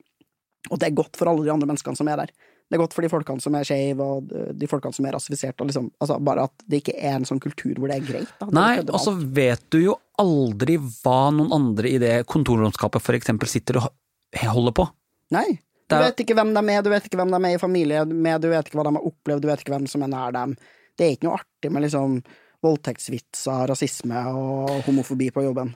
Og det er godt for alle de andre menneskene som er der. Det er godt for de folkene som er skeive, og de- folkene som er rasifiserte, og liksom, altså bare at det ikke er en sånn kultur hvor det er greit. Da. Nei, og så vet du jo aldri hva noen andre i det kontorlandskapet for eksempel sitter og holder på. Nei. Du vet ikke hvem de er, du vet ikke hvem de er i familie med, du vet ikke hva de har opplevd, du vet ikke hvem som er nær dem. Det er ikke noe artig med liksom voldtektsvitser, rasisme og homofobi på jobben.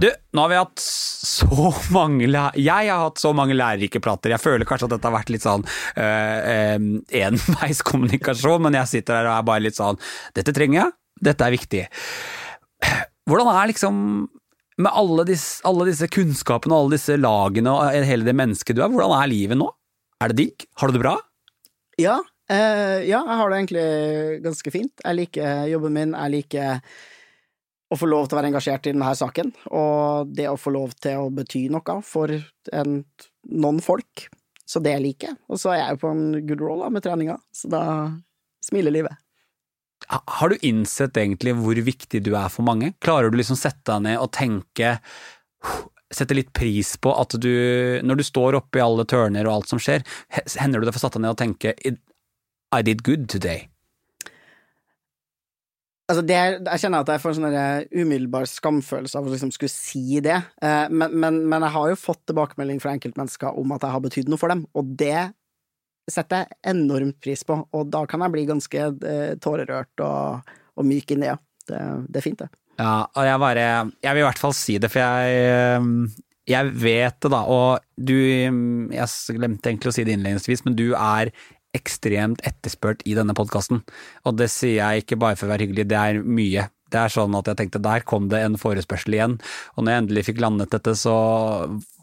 Du, nå har vi hatt så mange Jeg har hatt så mange lærerike prater. Jeg føler kanskje at dette har vært litt sånn øh, øh, enveiskommunikasjon, men jeg sitter her og er bare litt sånn Dette trenger jeg, dette er viktig. Hvordan er liksom med alle disse, alle disse kunnskapene og alle disse lagene og hele det mennesket du er, hvordan er livet nå? Er det digg? Har du det bra? Ja, eh, ja, jeg har det egentlig ganske fint. Jeg liker jobben min, jeg liker å få lov til å være engasjert i denne saken, og det å få lov til å bety noe for en, noen folk. Så det liker jeg. Og så er jeg jo på en good roll da, med treninga, så da smiler livet. Har du innsett egentlig hvor viktig du er for mange? Klarer du liksom sette deg ned og tenke Sette litt pris på at du, når du står oppe i alle tørner og alt som skjer, hender du det for å sette deg ned og tenke I did good today? Altså det, jeg kjenner at jeg får en sånn umiddelbar skamfølelse av å liksom skulle si det, eh, men, men, men, jeg har jo fått tilbakemelding fra enkeltmennesker om at jeg har betydd noe for dem, og det setter jeg enormt pris på, og da kan jeg bli ganske eh, tårerørt og, og myk inni, ja. Det, det, er fint, det. Ja, og jeg bare Jeg vil i hvert fall si det, for jeg eh, jeg vet det, da, og du Jeg glemte egentlig å si det innledningsvis, men du er ekstremt etterspurt i denne podkasten. Og det sier jeg ikke bare for å være hyggelig, det er mye. Det er sånn at jeg tenkte der kom det en forespørsel igjen, og når jeg endelig fikk landet dette, så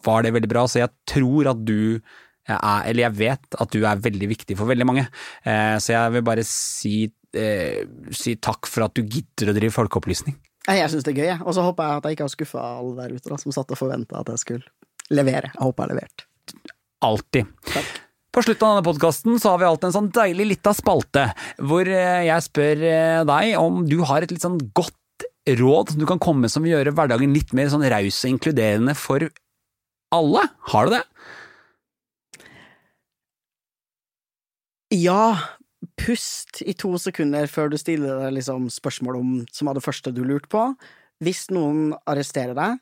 var det veldig bra. Så jeg tror at du er, eller jeg vet at du er veldig viktig for veldig mange. Eh, så jeg vil bare si, eh, si takk for at du gidder å drive folkeopplysning. Jeg syns det er gøy, og så håper jeg at jeg ikke har skuffa alle der ute da, som satt og forventa at jeg skulle levere. Jeg håper jeg har levert. Alltid. Takk. På slutten av denne podkasten har vi alltid en sånn deilig lita spalte, hvor eh, jeg spør eh, deg om du har et litt sånn godt råd du kan komme med som vil gjøre hverdagen litt mer sånn raus og inkluderende for alle. Har du det? Ja. Pust i to sekunder før du stiller deg liksom spørsmål om som var det første du lurte på. Hvis noen arresterer deg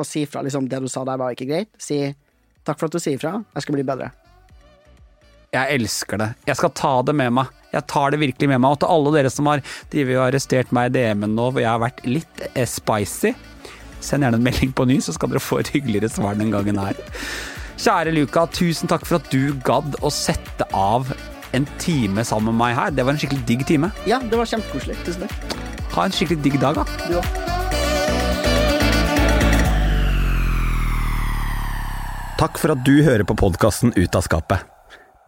og sier fra liksom det du sa der var ikke greit, si takk for at du sier fra, jeg skal bli bedre. Jeg elsker det. Jeg skal ta det med meg. Jeg tar det virkelig med meg. Og til alle dere som har og arrestert meg i DM-en nå hvor jeg har vært litt eh, spicy, send gjerne en melding på ny, så skal dere få et hyggeligere svar den gangen her. Kjære Luka, tusen takk for at du gadd å sette av en time sammen med meg her. Det var en skikkelig digg time. Ja, det var kjempekoselig. Tusen takk. Ha en skikkelig digg dag, da. Du òg. Takk for at du hører på podkasten Ut av skapet.